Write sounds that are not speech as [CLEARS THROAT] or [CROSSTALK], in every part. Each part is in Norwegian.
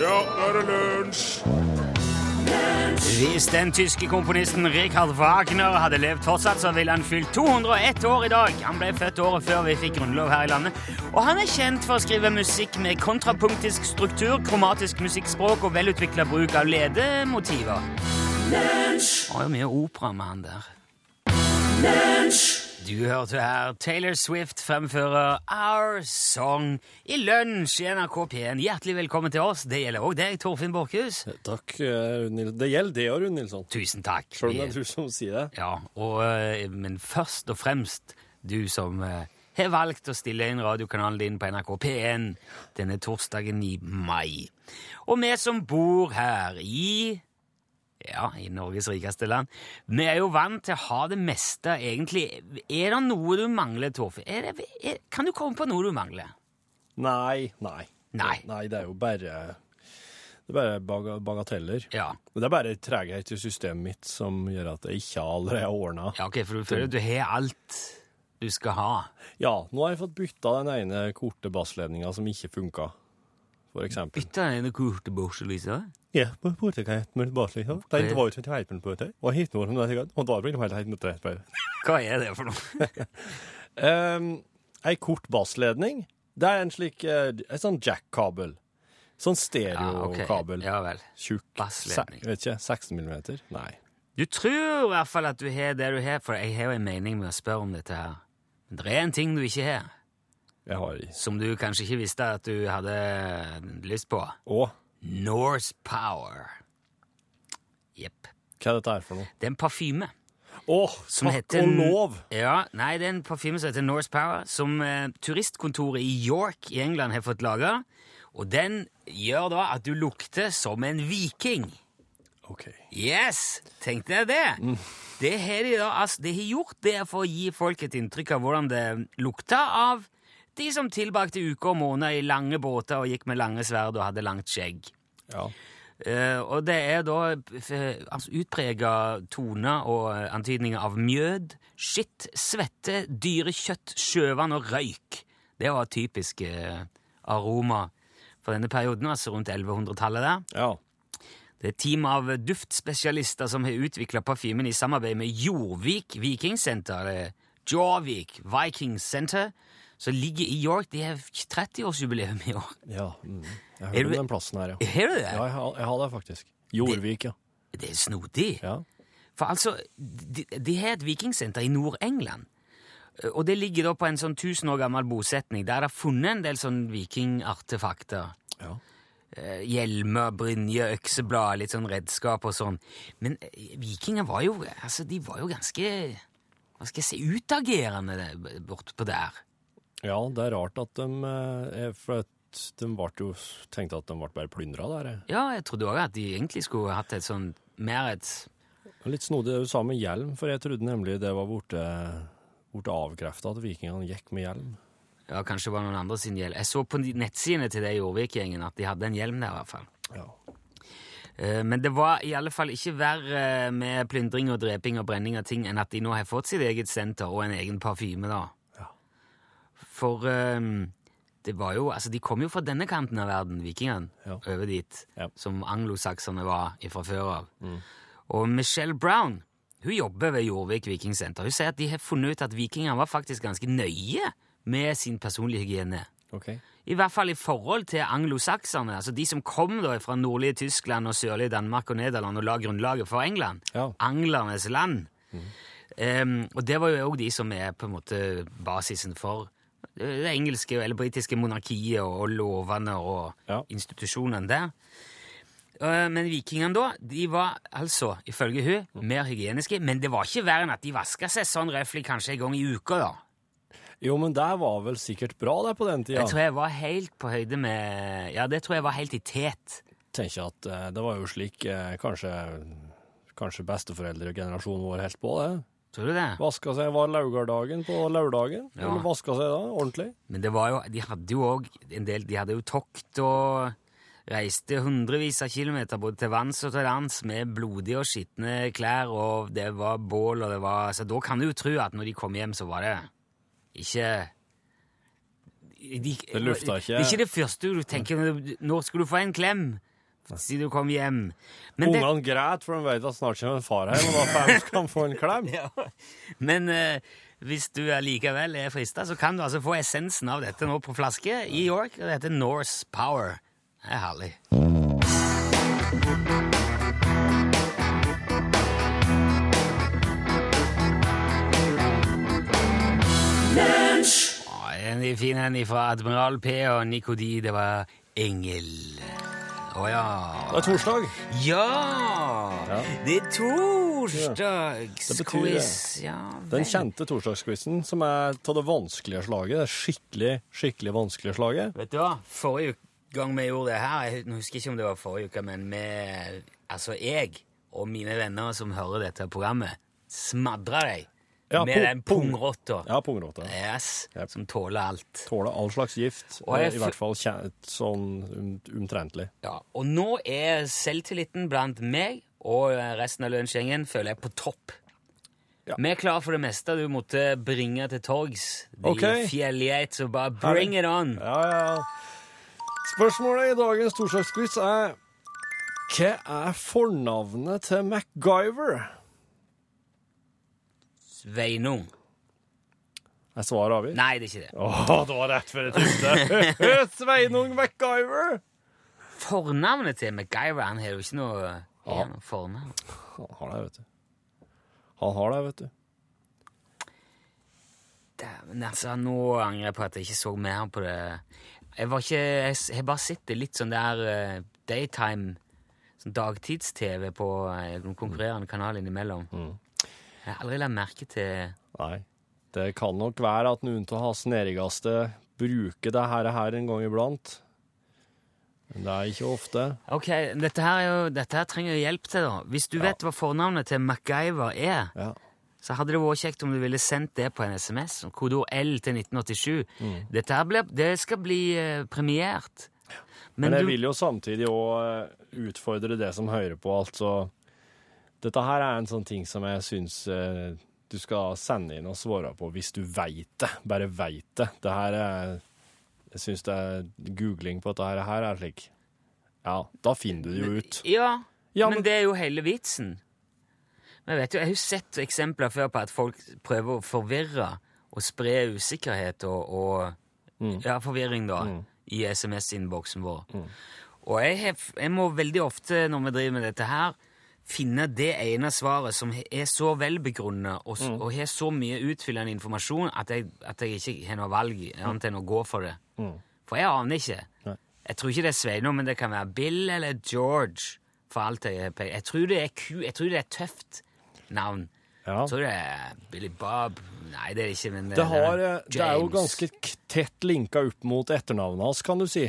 Ja, nå er det lunsj! Hvis den tyske komponisten Richard Wagner hadde levd fortsatt, så ville han fylt 201 år i dag. Han ble født året før vi fikk grunnlov her i landet. Og han er kjent for å skrive musikk med kontrapunktisk struktur, kromatisk musikkspråk og velutvikla bruk av ledemotiver. Det var jo mye opera med han der. Du hørte her Taylor Swift fremfører Our Song i lunsj i NRK P1. Hjertelig velkommen til oss. Det gjelder òg deg, Torfinn Borchhus. Takk, eh, Rune Nilsson. Det gjelder det òg, Rune Nilsson. Tusen takk. Selv om det er du som sier det. Ja, og, eh, men først og fremst du som eh, har valgt å stille inn radiokanalen din på NRK P1 denne torsdagen i mai. Og vi som bor her i ja, i Norges rikeste land. Vi er jo vant til å ha det meste, egentlig. Er det noe du mangler, Torfinn? Kan du komme på noe du mangler? Nei, nei. Nei. Nei, det er jo bare det er bare bagateller. Ja. Men det er bare treghet i systemet mitt som gjør at jeg ikke allerede har ordna. ja, ok, for du føler du har alt du skal ha. Ja, nå har jeg fått bytta den ene korte bassledninga som ikke funka, for eksempel. Bytta denne korte bort, Ja, på portekait med bassledninga. Den var jo til det. Og hit nå, og da blir det helt helt nødt Hva er det for noe? Um, [LAUGHS] ei kort bassledning, det er en slik uh, En sånn jack-kabel. Sånn stereokabel. Ja vel. Tjukk. Bassledning. Vet ikke, 16 millimeter? Nei. Du tror i hvert fall at du har det du har, for jeg har jo en mening med å spørre om dette her. Men det er en ting du ikke har, Jeg har som du kanskje ikke visste at du hadde lyst på. Å, Norse Power. Jepp. hva er dette her for noe? Det er en parfyme. Åh, Som takk heter og lov! Ja, nei, det er en parfyme som heter Norse Power, som eh, turistkontoret i York i England har fått laga. Og den gjør da at du lukter som en viking. OK. Yes! Tenkte jeg det. Det har de da, altså, de har gjort det for å gi folk et inntrykk av hvordan det lukter av de som tilbrakte uker og måneder i lange båter og gikk med lange sverd og hadde langt skjegg. Ja. Uh, og det er da eh, altså, utprega toner og eh, antydninger av mjød, skitt, svette, dyrekjøtt, sjøvann og røyk. Det var typiske aroma for denne perioden, altså rundt 1100-tallet der. ja. Det er et team av duftspesialister som har utvikla parfymen i samarbeid med Jorvik Vikingsenter, Jorvik Viking Center, som ligger i York. De har 30-årsjubileum i år. ja. Mm. Jeg Er hører om den plassen her, ja. Har du det? Ja, jeg har, jeg har det faktisk. Jorvik, ja. Det er snodig. Ja. For altså, de, de har et vikingsenter i Nord-England. Og det ligger da på en sånn tusen år gammel bosetning der det er funnet en del sånn vikingartefakter. ja. Eh, Hjelmer, brynje, økseblad, litt sånn redskap og sånn. Men eh, vikinger var jo altså, de var jo ganske hva skal jeg si, utagerende bortpå der. Ja, det er rart at de eh, er For de jo tenkte at de ble bare plyndra der. Ja, jeg trodde òg at de egentlig skulle hatt et sånn mer et Litt snodig det du sa med hjelm, for jeg trodde nemlig det var borte, borte avkrefta at vikingene gikk med hjelm. Ja, kanskje det var noen andre sin hjelm. Jeg så på nettsidene til det Jorvik-gjengen at de hadde en hjelm der, i hvert fall. Ja. Eh, Men det var i alle fall ikke verre med plyndring og dreping og brenning av ting enn at de nå har fått sitt eget senter og en egen parfyme, da. For um, det var jo Altså, de kom jo fra denne kanten av verden, vikingene, Ja. over dit, Ja. som anglosakserne var fra før av. Og Michelle Brown hun jobber ved Jorvik Vikingsenter. Hun sier at de har funnet ut at vikingene var faktisk ganske nøye med sin personlige hygiene. Okay. I hvert fall i forhold til anglosakserne, altså de som kom da fra nordlige Tyskland og sørlige Danmark og Nederland og la grunnlaget for England. Ja. Anglernes land. Em, og det var jo òg de som er på en måte basisen for det engelske eller britiske monarkiet og, lovene og Ja. institusjonene der. Eh, Men vikingene da, de var altså, ifølge hun, mer hygieniske, men det var ikke verre enn at de vaska seg sånn røftlig kanskje en gang i uka, da. Jo, men det var vel sikkert bra, det, på den tida. Det tror jeg var helt på høyde med Ja, det tror jeg var helt i tet. tenker at eh, det var jo slik eh, kanskje, kanskje besteforeldregenerasjonen vår helt på det. Tror du det? Vaska seg var laugardagen på lørdagen. Ja. Eller vaska seg da, ordentlig. Men det var jo De hadde jo òg en del De hadde jo tokt og reiste hundrevis av kilometer både til vanns og til lands med blodige og skitne klær, og det var bål, og det var Så da kan du jo tro at når de kom hjem, så var det ikke de, Det lufta ikke- Det er ikke det første du tenker når du- Når skal du få en klem? Siden du kom hjem. Men, det, Ungene græt, for de vet at snart kommer en far hjem, og da får- de få en klem. [LAUGHS] ja, men uh, hvis du likevel er frista, så kan du altså få essensen av dette nå på flaske i York. og Det heter Norse Power. Det er herlig. En fin en fra Admiral P og Nico D. Det var Engel. Å ja. Det er torsdag. Ja! Det er torsdagsquiz. Ja, Den kjente torsdagsquizen som er av det vanskelige slaget. Det skikkelig, skikkelig vanskelige slaget. Vet du hva? Forrige gang vi gjorde det her, jeg husker ikke om det var forrige uke, men vi, altså jeg og mine venner som hører dette programmet, smadra deg Ja, med den pungrotta. Ja, pungrotta. Yes, Yep. som tåler alt. Tåler all slags gift. Og eh, I hvert fall sånn um, omtrentlig. Ja, og nå er selvtilliten blant meg og resten av lunsjgjengen føler jeg på topp. Ja. Vi er klare for det meste du måtte bringe til torgs. De Ok. fjellgeit, så bare bring it on. Ja, ja. Spørsmålet i dagens torsdagsquiz er Hva er fornavnet til MacGyver? Sveinung. Er svaret avgitt? Nei, det er ikke det. Åh, det var rett før jeg trodde. [LAUGHS] Sveinung MacGyver! Fornavnet til MacGyver han har jo ikke noe, Ja. fornavn. Han har det, vet du. Han har det, vet du. Dæven, altså, nå angrer jeg på at jeg ikke så mer på det. Jeg var ikke, jeg har bare sett det litt sånn der eh, daytime, sånn dagtids-TV på eh, konkurrerende kanaler innimellom. Mm. Jeg har aldri lagt merke til Nei. Det kan nok være at noen av hans nærmeste bruker det her, her en gang iblant. Men det er ikke ofte. Ok, dette her, er jo, dette her trenger jo hjelp til, da. Hvis du Ja. vet hva fornavnet til MacGyver er, Ja. så hadde det vært kjekt om du ville sendt det på en SMS. Kodeord L til 1987. Mm. Dette her ble, det skal bli eh, premiert. Men, Men, jeg du, vil jo samtidig òg utfordre det som hører på, altså. Dette her er en sånn ting som jeg syns eh, du skal sende inn og svare på hvis du veit det. Bare veit det. Det her er Jeg syns det er googling på dette her er slik. Ja, da finner du det jo ut. Ja, Ja, men, men- det er jo hele vitsen. Men vet du, Jeg har jo sett eksempler før på at folk prøver å forvirre og spre usikkerhet og, og Mm. ja, forvirring da, i SMS-innboksen vår. Og jeg, jeg må veldig ofte når vi driver med dette her, finne det ene svaret som er så velbegrunnet og, mm. og har så mye utfyllende informasjon at jeg, at jeg ikke har noe valg annet enn å gå for det. For jeg aner ikke. Nei. Jeg tror ikke det er Sveinung, men det kan være Bill eller George. For alt jeg har. Jeg tror det er ku, jeg tror det er et tøft navn. Ja. Jeg tror det er Billy Bob Nei, det er det ikke, men Det, har, James. det er jo ganske tett linka opp mot etternavnet hans, kan du si.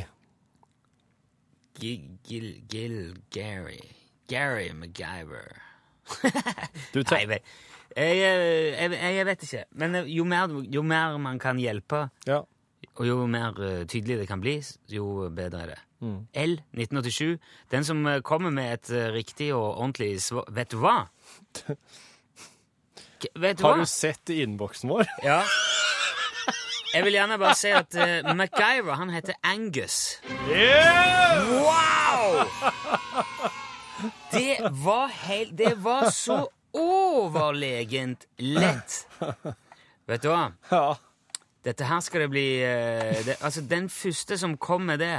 Gil, Gil, Gil Gary Gary MacGyver. Du Nei, jeg vet, jeg, jeg, vet ikke. Men eh, jo mer, jo mer man kan hjelpe, Ja. og jo mer eh, tydelig det kan bli, jo bedre er det. Mm. L 1987. Den som eh, kommer med et eh, riktig og ordentlig svar Vet du hva? Vet du Har hva? du sett i innboksen vår? [LAUGHS] Ja. Jeg vil gjerne bare si at uh, MacGyver, han heter Angus. Wow! [LAUGHS] Det var helt Det var så overlegent lett. Vet du hva? Ja. Dette her skal det bli eh, det, Altså, den første som kom med det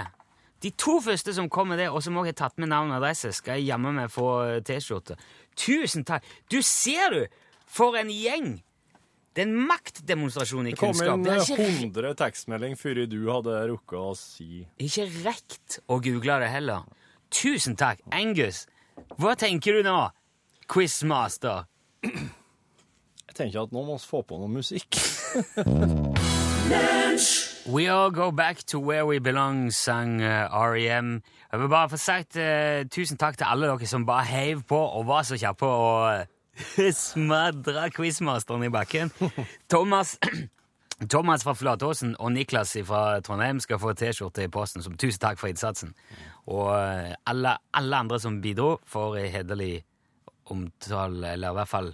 De to første som kom med det, og som òg har tatt med navn og adresse, skal jeg jammen meg få eh, T-skjorte. Tusen takk! Du ser, du! For en gjeng! Det er en maktdemonstrasjon i kunnskap. Det kom er ikke, 100 tekstmelding før du hadde rukket å si ikke rekt å google det heller. Tusen takk, Angus! Hva tenker du nå, quizmaster? Jeg tenker at nå må vi få på noe musikk. We all go back to where we belong, sang uh, R.E.M. Jeg vil bare få sagt uh, tusen takk til alle dere som bare heiv på og var så kjappe og uh, [LAUGHS] smadra quizmasteren i bakken. [LAUGHS] Thomas, [CLEARS THROAT] Thomas fra Flatåsen og Niklas fra Trondheim skal få T-skjorte i posten som tusen takk for innsatsen. Og eh, alle, alle andre som bidro, får hederlig omtale, eller i hvert fall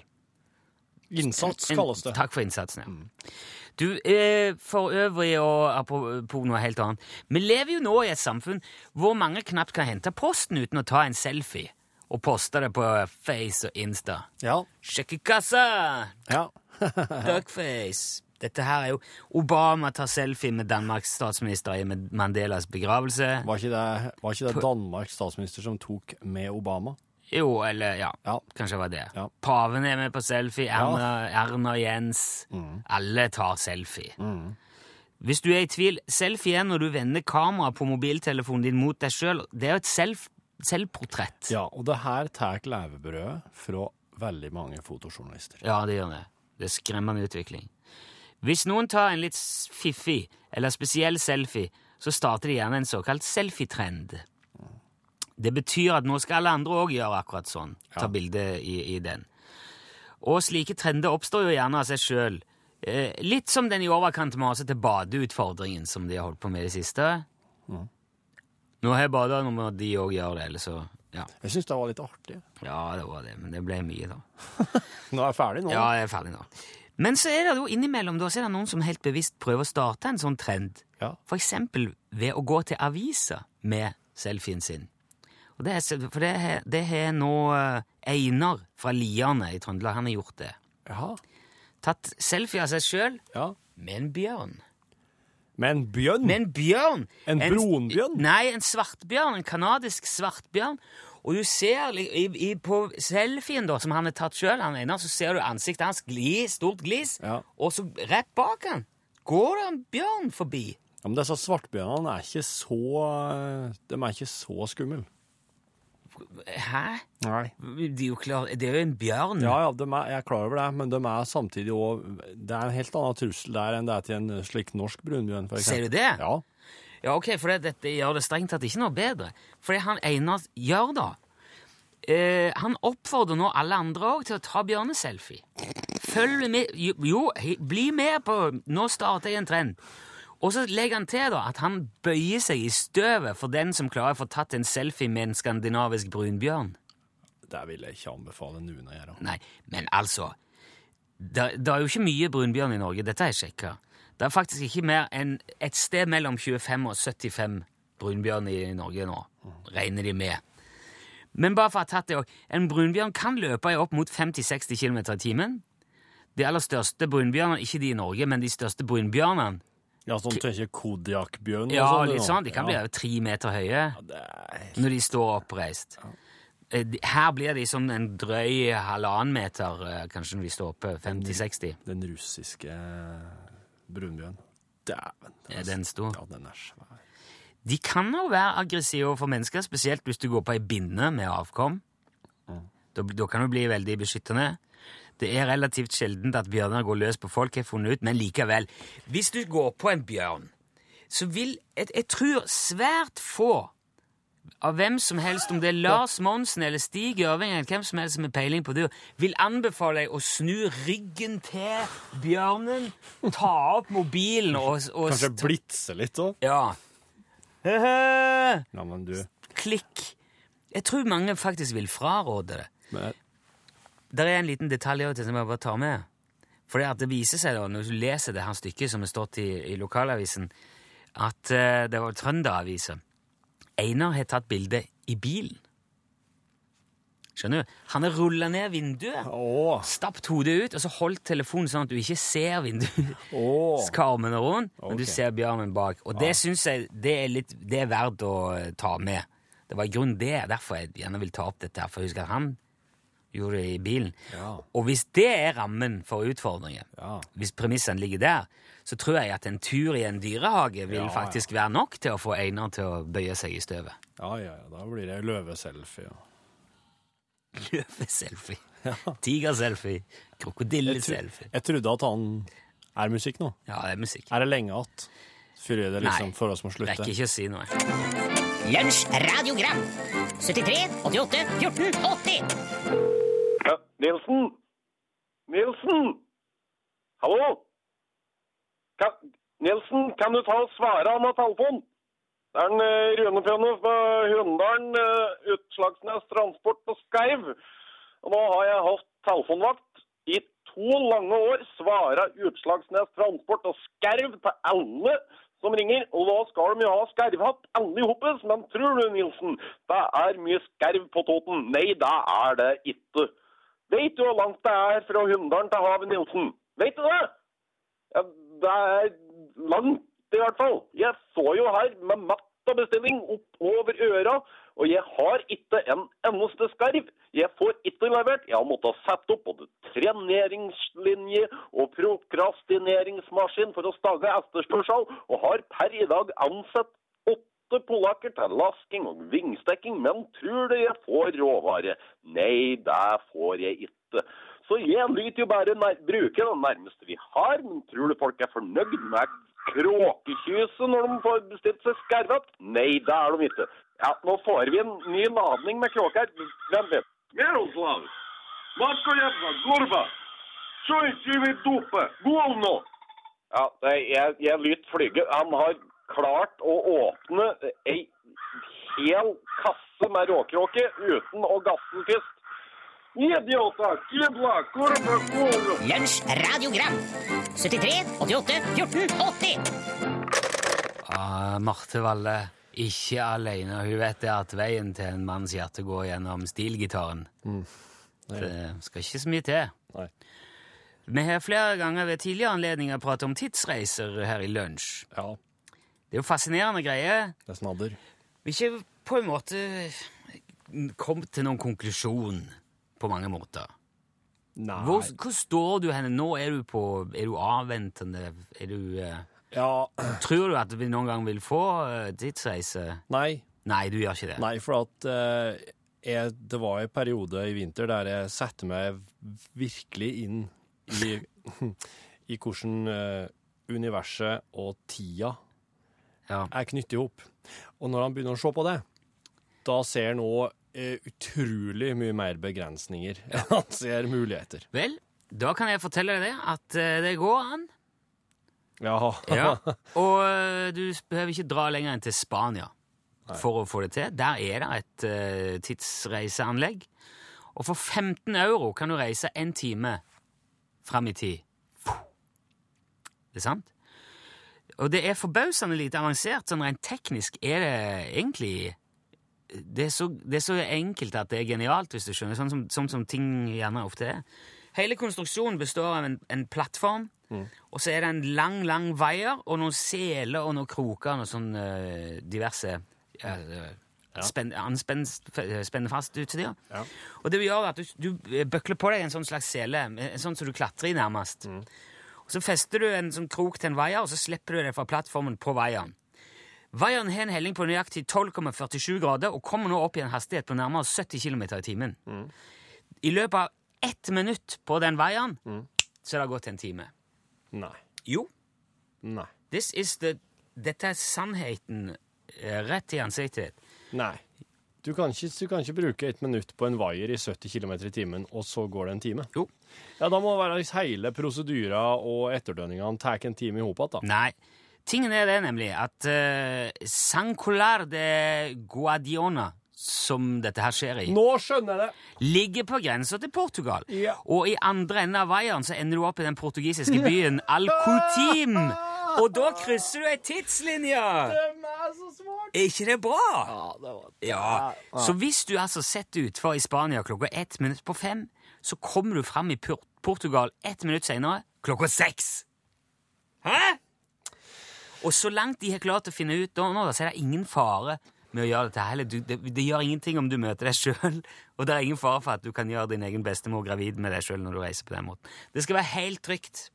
Innsats kalles det. Takk for innsatsen, ja. Du, eh, for øvrig, og apropos noe helt annet Vi lever jo nå i et samfunn hvor mange knapt kan hente posten uten å ta en selfie og poste det på Face og Insta. Ja. Sjekkekassa! ja. Duckface. Dette her er jo Obama tar selfie med Danmarks statsminister i Mandelas begravelse. Var ikke det, var ikke det Danmarks statsminister som tok med Obama? Jo, eller ja, Ja. kanskje det var det. Ja. Paven er med på selfie, Erna, Erna Jens. Alle tar selfie. Hvis du er i tvil, selfie er når du vender kameraet på mobiltelefonen din mot deg sjøl. Det er jo et selv, selvportrett. Ja, og det her tar levebrødet fra veldig mange fotojournalister. Ja, det gjør det. Det er skremmende utvikling. Hvis noen tar en litt fiffig eller spesiell selfie, så starter de gjerne en såkalt selfietrend. Det betyr at nå skal alle andre òg gjøre akkurat sånn. Ta Ja. bilde i, i den. Og slike trender oppstår jo gjerne av seg sjøl. Eh, litt som den i overkant masete badeutfordringen som de har holdt på med i det siste. Nå har jeg bada, nå må de òg gjøre det, eller så ja. Jeg syns det var litt artig. ja, det var det, men det ble mye, da. [LAUGHS] Nå er jeg ferdig nå. Ja, jeg er ferdig nå. Men så er det jo innimellom da, så er det noen som helt bevisst prøver å starte en sånn trend. Ja. Eksempel ved å gå til avisa med selfien sin. Og det er, for det har nå eh, Einar fra Liane i Trøndelag, han har gjort det. Jaha. Tatt selfie av seg sjøl Ja. med en bjørn. Med en bjørn? Med en bjørn! En brunbjørn? Nei, en svartbjørn. En kanadisk svartbjørn. Og du ser i, i, på selfien da, som han har tatt sjøl, så ser du ansiktet hans gli, stort glis, Ja. og så rett bak han går det en bjørn forbi. Ja, men disse svartbjørnene er ikke så De er ikke så skumle. Hæ? Nei. Det er jo klar, det er jo en bjørn. Ja, ja, de er, jeg er klar over det, men de er samtidig òg Det er en helt annen trussel der enn det er til en slik norsk brunbjørn, for Ser du det? Ja. Ja, ok, for det, dette gjør det strengt tatt ikke noe bedre. For det han Einar gjør da, eh, han oppfordrer nå alle andre òg til å ta bjørneselfie. Følg med Jo, jo bli med på Nå starter jeg en trend. Og så legger han til da at han bøyer seg i støvet for den som klarer å få tatt en selfie med en skandinavisk brunbjørn. Det vil jeg ikke anbefale noen å gjøre. Nei, men altså Det er jo ikke mye brunbjørn i Norge, dette har jeg sjekka. Det er faktisk ikke mer enn et sted mellom 25 og 75 brunbjørn i Norge nå, regner de med. Men bare for å ha tatt det òg en brunbjørn kan løpe i opp mot 50-60 km i timen. De aller største brunbjørnene, ikke de i Norge, men de største brunbjørnene, Ja, sånn tenker Kodiak-bjørn ja, sånn, litt sånn, de kan bli over tre meter høye når de står oppreist. Eh, Her blir de sånn en drøy halvannen meter, eh, kanskje når de står oppe 50-60. den russiske brunbjørn. Dæven. Er den stor? Ja, den er svær. De kan jo være aggressive overfor mennesker, spesielt hvis du går på ei binne med avkom. Da, da kan du bli veldig beskyttende. Det er relativt sjeldent at bjørner går løs på folk, har funnet ut, men likevel. Hvis du går på en bjørn, så vil Jeg, jeg tror svært få av hvem som helst, om det er Lars Monsen eller Stig Ørving eller hvem som helst med peiling på dyr, vil anbefale deg å snu ryggen til bjørnen, ta opp mobilen og, og Kanskje blitse litt òg? Ja. Ja, men du Klikk. Jeg tror mange faktisk vil fraråde det. men, Der er en liten detalj også som jeg bare tar med. For det, at det viser seg da, når du leser det her stykket som har stått i, i lokalavisen, at uh, det var Trønderaviser. Einar har tatt bilde i bilen. Skjønner du? Han har rulla ned vinduet, oh. stappet hodet ut, og så holdt telefonen sånn at du ikke ser vinduet. oh. rundt, men du ser bjørnen bak. Og det syns jeg det er, litt, det er verdt å eh, ta med. Det var i grunnen det, derfor jeg gjerne vil ta opp dette, her, for husker at han gjorde det i bilen. Ja. Og hvis det er rammen for utfordringen, Ja. hvis premissene ligger der, så tror jeg at en tur i en dyrehage vil Ja, ja. faktisk være nok til å få Einar til å bøye seg i støvet. Ja, ja, ja. Da blir det løveselfie. [LAUGHS] Ja. Løveselfie, tigerselfie, krokodilleselfie. Jeg trodde at han er musikk nå. Ja, det er musikk. Er det lenge igjen Før det liksom Nei. for oss må slutte? Rekker ikke å si noe. Lunsj radiogram 73 88 14 80 Ja, Nilsen? Nilsen? Hallo? Kan, Nilsen, kan du ta og svare han av telefonen? Det er en uh, Rune Pjønne fra Hunndalen, uh, Utslagsnes Transport på Skeiv. Og nå har jeg hatt telefonvakt i to lange år svara Utslagsnes Transport og skerv til alle som ringer. Og da skal de jo ha skervhatt, alle hoppes. Men tror du, Nilsen, det er mye skerv på Toten? Nei, det er det ikke. Vet du hvor langt det er fra Hunndalen til havet, Nilsen? Vet du det? Ja, det er langt, i hvert fall. Jeg så jo her med matt bestilling oppover øra, og jeg har ikke en eneste skarv. Jeg får ikke levert. Jeg har måttet sette opp både treneringslinje og prokrastineringsmaskin for å stagge etterspørsel, og har per i dag ansett åtte polakker til lasking og vingstekking, men tror du jeg får råvare? Nei, det får jeg ikke. Så jeg lyter jo bare nær, bruker det nærmeste vi har, men tror du folk er fornøyd med kråkekyset når de får bestilt seg skarvet? Nei, det er de ikke. Ja, nå får vi en ny ladning med kråker. Hvem vet? Miroslav, Matko Jevna, Gorba, Sjojtjivi Dupe, nå! Ja, det, jeg, jeg lyt flyge. Han har klart å åpne ei hel kasse med råkråke uten å gasse den først. Idioter! Kibla, kurva, kurva. Lunsj radiogram 73 88 14 80 Ah, Marte Valle, ikke alene. Hun vet det at veien til en manns hjerte går gjennom stilgitaren. Det skal ikke så mye til. Nei. Vi har flere ganger ved tidligere anledninger pratet om tidsreiser her i lunsj. Ja, Det er jo fascinerende greier. det snadder. Vi har ikke på en måte kommet til noen konklusjon på mange måter. Nei. Hvor, hvor står du henne nå? Er du, på, er du avventende? Er du, eh, Ja, tror du at vi noen gang vil få eh, tidsreise? nei. Nei, du gjør ikke det. Nei, for at eh, jeg, det var en periode i vinter der jeg satte meg virkelig inn i, [LAUGHS] i hvordan eh, universet og tida Ja. er knyttet ihop. Og når han begynner å se på det, da ser han òg utrolig mye mer begrensninger. Han ser muligheter. Vel, da kan jeg fortelle deg det, at eh, det går an. Ja. Ja. [LAUGHS] Og eh, du behøver ikke dra lenger enn til Spania for å få det til. Der er det et uh, tidsreiseanlegg. Og for 15 euro kan du reise en time fram i tid. Det er sant? Og det er forbausende lite avansert. Sånn rent teknisk er det egentlig det er, så, det er så enkelt at det er genialt, hvis du skjønner. Sånn som, sånn som ting gjerne ofte er. Hele konstruksjonen består av en, en plattform, og så er det en lang, lang veier og noen seler og noen kroker og sånn uh, diverse ja, uh, spenn, spenne fast utstyr. Ja. Og det gjør at du, du bøkler på deg en sånn slags sele, en sånn som du klatrer i nærmest. Og så fester du en sånn krok til en veier, og så slipper du det fra plattformen på veieren. Vaieren har en helling på nøyaktig 12,47 grader og kommer nå opp i en hastighet på nærmere 70 km i timen. I løpet av ett minutt på den veieren så er det gått en time. Nei. Jo, Nei. this is the, dette er sannheten eh, rett i ansiktet. Nei. Du kan, ikke, du kan ikke bruke et minutt på en vaier i 70 km i timen, og så går det en time. Jo. Ja, Da må være hele prosedyra og etterdønningene tar en time i hop igjen. Tingen er det nemlig at uh, San Colar de Guadiona, som dette her skjer i, Nå skjønner jeg det! ligger på grensa til Portugal. Ja. Og i andre enden av veien så ender du opp i den portugisiske byen Al-Kutim. Og da krysser du ei tidslinje! er så smart! Er ikke det bra? Ja, det var Ja. Så hvis du altså setter utfor i Spania klokka ett minutt på fem, så kommer du fram i Portugal ett minutt senere klokka seks. Hæ? Og så langt de har klart å finne ut da, nå, så er det ingen fare med å gjøre dette heller. Det, det gjør ingenting om du møter deg sjøl, [LAUGHS] og det er ingen fare for at du kan gjøre din egen bestemor gravid med deg sjøl når du reiser på den måten. Det skal være helt trygt.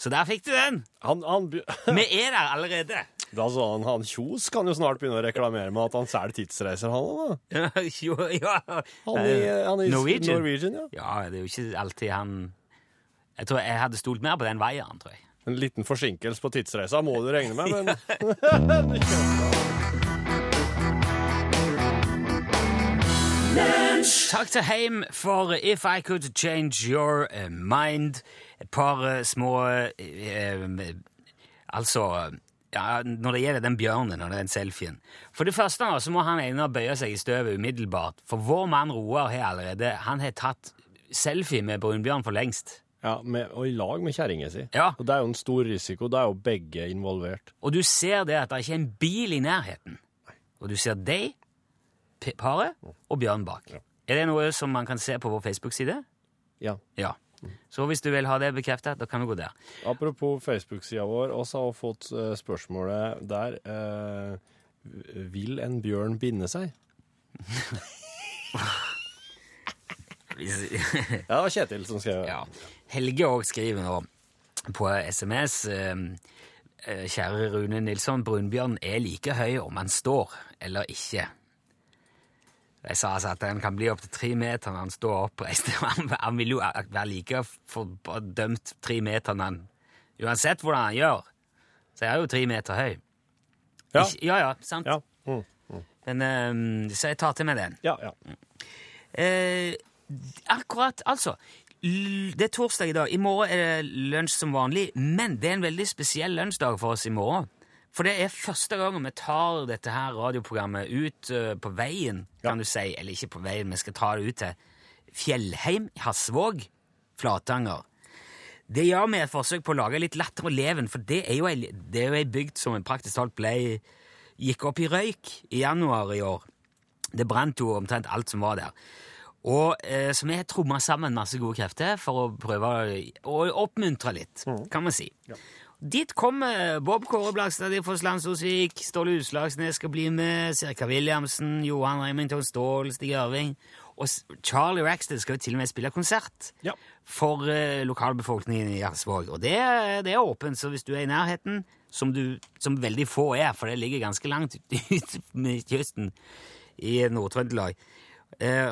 Så der fikk du den! Han, han, [LAUGHS] Vi er der allerede. da sa han, han Kjos kan jo snart begynne å reklamere med at han selger tidsreiser, han. Ja, [LAUGHS] jo, ja. Han, i- han i Norwegian. Norwegian, ja. Ja, det er jo ikke alltid han Jeg tror jeg hadde stolt mer på den veien, tror jeg. En liten forsinkelse på tidsreisa må du regne med, men [LAUGHS] Takk til Heim for If I Could Change Your eh, Mind. Et par eh, små eh, Altså ja, Når det gjelder den bjørnen og den selfien For det første så må han ene bøye seg i støvet umiddelbart. For vår mann Roar har allerede Han har tatt selfie med brunbjørn for lengst. Ja, med, og i lag med kjerringa si. Ja. Og det er jo en stor risiko. Da er jo begge involvert. Og du ser det at det ikke er en bil i nærheten. Og du ser deg, paret og bjørn bak. Er det noe som man kan se på vår Facebook-side? Ja. Ja. Så hvis du vil ha det bekreftet, da kan du gå der. Apropos Facebook-sida vår, oss har fått eh, spørsmålet der eh, Vil en bjørn binde seg? [LAUGHS] Ja, det var Kjetil som skrev det. Ja. Helge òg skriver nå på SMS eh, eh, Kjære Rune Nilsson, brunbjørn er like høy om han står eller ikke. Jeg sa altså at den kan bli opptil tre meter når han står oppreist. [LAUGHS] Han, han vil jo være like fordømt tre meter når han Uansett hvordan han gjør, så er han jo tre meter høy. Ja. Ik ja, ja, sant. Ja. Mm. Men, eh, så jeg tar til meg den. Ja, ja. Eh, akkurat, altså. Det er torsdag i dag. I morgen er det lunsj som vanlig, men det er en veldig spesiell lunsjdag for oss i morgen. For det er første gangen vi tar dette her radioprogrammet ut eh, på veien, kan du si. Eller ikke på veien, vi skal ta det ut til Fjellheim, Hasvåg, Flatanger. Det gjør vi et forsøk på å lage litt latter og leven, for det er jo ei, det er jo ei bygd som praktisk talt ble, gikk opp i røyk i januar i år. Det brant jo omtrent alt som var der. Og eh, Så vi har tromma sammen masse gode krefter for å prøve å oppmuntre litt, kan man si. Dit kommer Bob Kåre Blakstad fra Slandsåsvik, Ståle Utslagsnes skal bli med, Sirka Williamsen, Johan Remington Ståhl, Stig Ørving. Og Charlie Rackstead skal jo til og med spille konsert Ja. for eh, lokalbefolkningen i Jarsvåg. Og det, det er åpent, så hvis du er i nærheten, som, du, som veldig få er, for det ligger ganske langt ut [LAUGHS] med kysten i Nord-Trøndelag,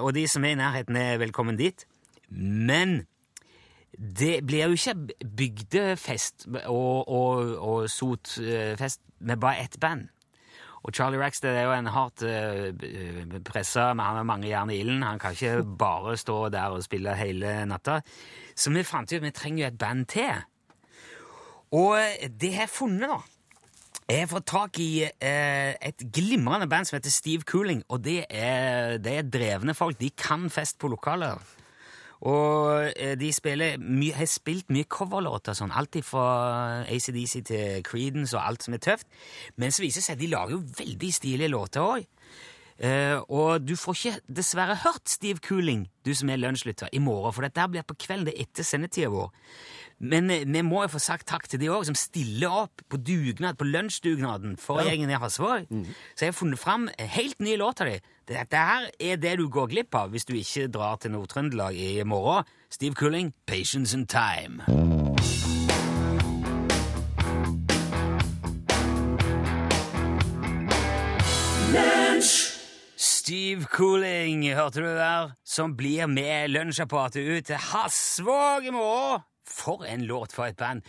og de som er i nærheten, er velkommen dit. Men det blir jo ikke bygdefest og, og, og sotfest med bare ett band. Og Charlie Rackstead er jo en hardt uh, pressa, men han har mange jern i ilden. Han kan ikke bare stå der og spille hele natta. Så vi fant ut at vi trenger jo et band til. Og det har jeg funnet, da. Jeg har fått tak i eh, et glimrende band som heter Steve Cooling, og det er, det er drevne folk. De kan fest på lokaler. Og eh, de spiller my har spilt mye coverlåter, sånn, alt fra ACDC til Creedence og alt som er tøft. Men så viser det seg at de lager jo veldig stilige låter òg. Eh, og du får ikke dessverre hørt Steve Cooling, du som er lunsjlytter, i morgen, for dette blir på kvelden det er etter sendetida vår. Men vi må jo få sagt takk til de òg, som stiller opp på dugnad, på lunsjdugnaden for gjengen i Hasvåg. Så jeg har funnet fram helt ny låt av dem. Dette her er det du går glipp av hvis du ikke drar til Nord-Trøndelag i morgen. Steve Culling, 'Patience and Time'. Steve Cooling, hørte du der, som blir med lunsjapparatet ut til Hasvåg i morgen. For en låt for et band.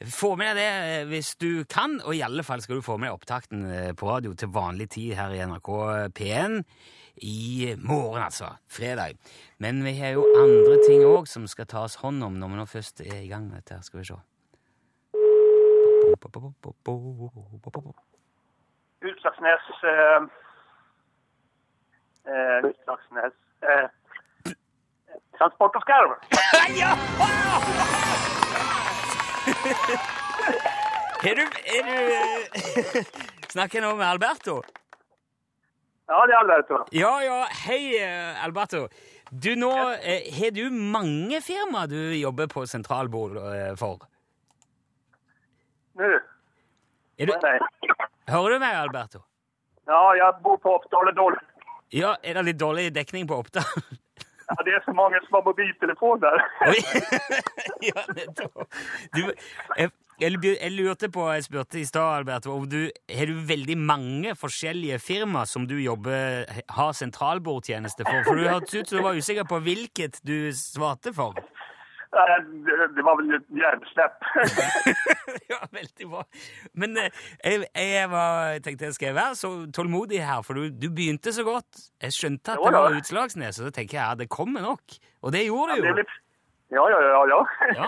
Få med deg det eh, hvis du kan, og i alle fall skal du få med deg opptakten eh, på radio til vanlig tid her i NRK P1 i morgen, altså. Fredag. Men vi har jo andre ting òg som skal tas hånd om når vi nå først er i gang med dette. Skal vi se. Utslagsnes eh, eh, Utslagsnes eh, Transport og skarv. Ja! [LAUGHS] Er du, er du [LAUGHS] Snakker jeg nå med Alberto? Ja, det er Alberto. Ja, ja. Hei, eh, Alberto. Du, nå eh, Har du mange firmaer du jobber på sentralbord eh, for? Nå. Er du, hører du meg, Alberto? Ja, jeg bor på Oppdal Ja, Er det litt dårlig dekning på Oppdal? [LAUGHS] Ja, det er så mange som har mobiltelefoner. [LAUGHS] der. jeg, jeg lurte på, jeg spurte i stad, Albert, om du har du veldig mange forskjellige firmaer som du jobber, har sentralbordtjeneste for? For du hørtes ut som du var usikker på hvilket du svarte for. Det, var vel et hjerneslepp. [LAUGHS] ja, veldig bra. Men eh, jeg, jeg var, tenkte jeg skal være så tålmodig her, for du, du begynte så godt. Jeg skjønte at Jo det var Utslagsnes, og så tenker jeg ja, det kommer nok. Og det gjorde Det jo. litt... Ja, ja, ja, ja. Ja.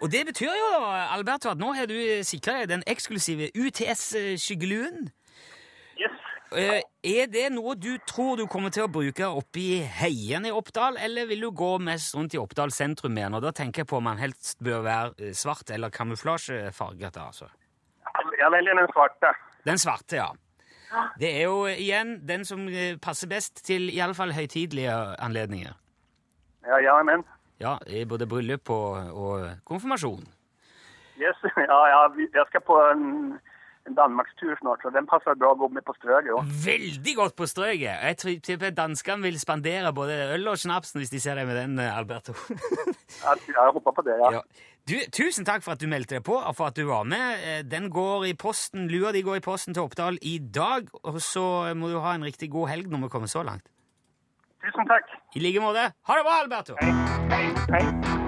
Og det betyr jo, Alberto, at nå har du sikra deg den eksklusive UTS-skyggeluen. Eh, er det noe du tror du kommer til å bruke oppe i heiene i Oppdal, eller vil du gå mest rundt i Oppdal sentrum igjen? Og da tenker jeg på om den helst bør være eh, svart eller kamuflasjefarget. altså. Jeg velger den svarte. Den svarte, ja. Det er jo igjen den som eh, passer best til i alle fall høytidelige anledninger. Ja, ja, men. Ja, i både bryllup og, og konfirmasjon. Yes, [LAUGHS] ja, ja, jeg skal på en Danmarkstur snart, så den passer bra å gå med på strøget. òg. Veldig godt på strøket! Jeg tipper danskene vil spandere både øl og snapsen hvis de ser deg med den, eh, Alberto. [LAUGHS] Jeg, jeg håper på det, ja. ja. du, tusen takk for at du meldte deg på, og for at du var med. Eh, Den går i posten, Lua di går i posten til Oppdal i dag, og så må du ha en riktig god helg når vi kommer så langt. Tusen takk. I like måte. Ha det bra, Alberto! Hei, hei, hei.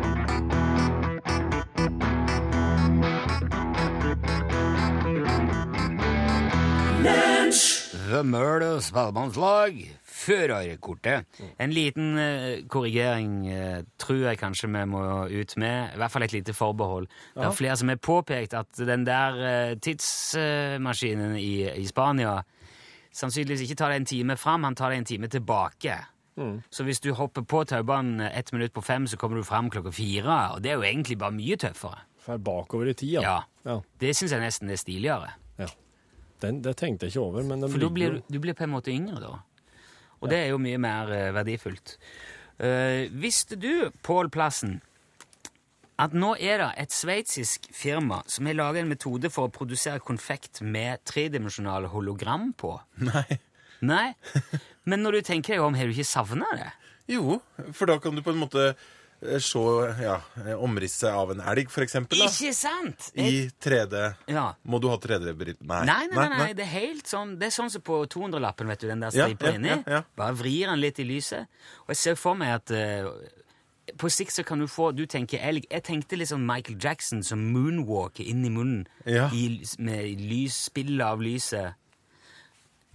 The og Spellemannslag. Førerkortet. En liten eh, korrigering eh, tror jeg kanskje vi må ut med. I hvert fall et lite forbehold. Det er flere som har påpekt at den der eh, tidsmaskinen i, i Spania sannsynligvis ikke tar det en time fram, han tar det en time tilbake. Så hvis du hopper på taubanen ett minutt på fem, så kommer du fram klokka fire. Og det er jo egentlig bare mye tøffere. For bakover i tid, ja. Ja. ja. Det syns jeg nesten er stiligere. ja. Den, det tenkte jeg ikke over, men For da blir du, du blir på en måte yngre, da. Og det er jo mye mer eh, verdifullt. Uh, visste du, Pål Plassen, at nå er det et sveitsisk firma som har laga en metode for å produsere konfekt med tredimensjonale hologram på? Nei. Nei? Men når du tenker deg om, har du ikke savna det? Jo, for da kan du på en måte se ja, eh, omrisset av en elg, eksempel. Ikke sant? I 3D. Ja. Må du ha 3D-briller? Nei, nei, nei, nei, det er helt sånn Det er sånn som på 200-lappen, vet du, den der stripa ja, inni. Bare vrir den litt i lyset. Og jeg ser for meg at uh, på sikt så kan du få Du tenker elg. Jeg tenkte litt sånn Michael Jackson som moonwalker inn i munnen i, med lysspillet av lyset.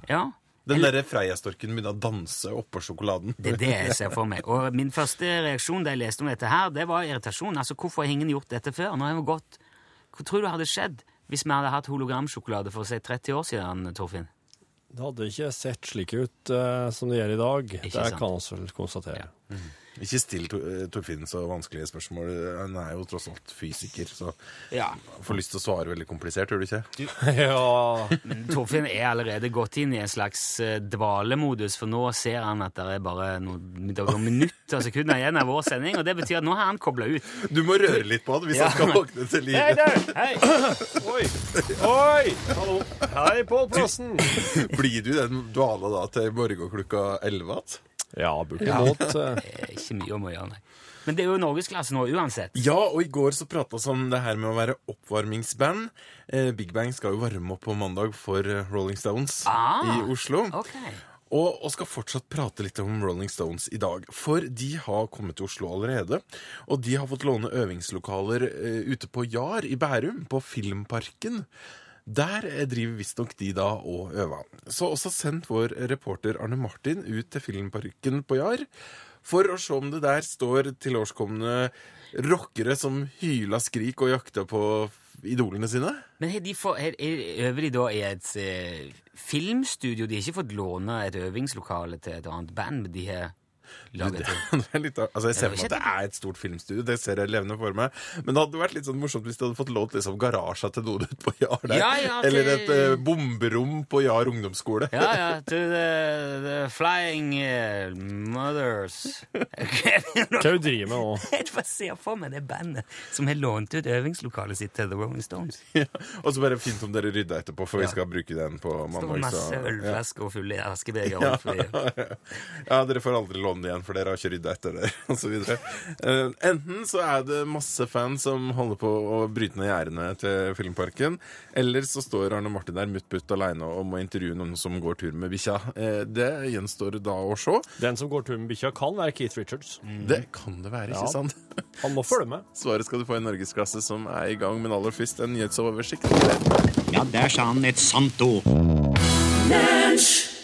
Ja. Den derre Freia-storken begynner å danse oppå sjokoladen. Det er det jeg ser for meg. Og min første reaksjon da jeg leste om dette her, det var irritasjon. Altså, hvorfor har ingen gjort dette før? Nå har vi gått Hva tror du hadde skjedd hvis vi hadde hatt hologramsjokolade for si 30 år siden, Torfinn? Det hadde ikke sett slik ut uh, som det gjør i dag. Ikke det sant. kan vi vel konstatere. Ikke still eh, Torfinn så vanskelige spørsmål. Han er jo tross alt fysiker, så Ja. får lyst til å svare veldig komplisert, gjør du ikke? [LAUGHS] ja. Men Torfinn er allerede gått inn i en slags eh, dvalemodus, for nå ser han at det er bare noen, noen minutter og sekunder igjen av vår sending, og det betyr at nå har han kobla ut. Du må røre litt på det hvis Ja. han skal våkne til Hei, der! Hei! Oi! Oi! Hallo. Hei, Pål Plassen. Blir du i den dvala da til morgenklokka morgen klokka elleve igjen? Ja, [LAUGHS] eh, Det er ikke mye om å gjøre, nei. Men det er jo norgesklasse nå uansett. Ja, og i går så prata vi om det her med å være oppvarmingsband. Eh, Big Bang skal jo varme opp på mandag for eh, Rolling Stones Ah, i Oslo. Ok. Og, og skal fortsatt prate litt om Rolling Stones i dag. For de har kommet til Oslo allerede. Og de har fått låne øvingslokaler eh, ute på Jar i Bærum, på Filmparken. Der driver visstnok de da og øver. Så også sendt vår reporter Arne Martin ut til Filmparken på Jar for å se om det der står tilårskomne rockere som hyler skrik og jakter på idolene sine. Men har de for, har, er- øver de da i et eh, filmstudio? De har ikke fått låne et øvingslokale til et annet band? men de har Det, det? [LAUGHS] det er litt, altså jeg ser Ja, for meg at det er et stort filmstudio, det ser jeg levende for meg. Men det hadde vært litt sånn morsomt hvis de hadde fått lånt liksom garasja til noen ute på Jar der. Ja, ja, til- Eller et uh, bomberom på Jar ungdomsskole. Ja, ja. [LAUGHS] To the, the flying uh, mothers. [LAUGHS] Hva du driver med nå? Jeg bare ser for meg det bandet som har lånt ut øvingslokalet sitt til The Rolling Stones. Ja. Og så bare fint om dere rydder etterpå, for Ja. vi skal bruke den på Det står masse så- ja. ølflasker og fulle askebeger. fordi- ja, dere får aldri låne det igjen, for dere har ikke rydda etter dere, osv. Uh, enten så er det masse fans som holder på å bryte ned gjerdene til Filmparken, eller så står Arne Martin der mutt-putt aleine og må intervjue noen som går tur med bikkja. Eh, det gjenstår da å se. Den som går tur med bikkja, kan være Keith Richards. Det kan det være, ikke Ja. sant? Han må følge med. [LAUGHS] Svaret skal du få i Norgesklasse, som er i gang, men aller først en nyhetsoversikt. Ja, der sa han et sant ord. Lunsj!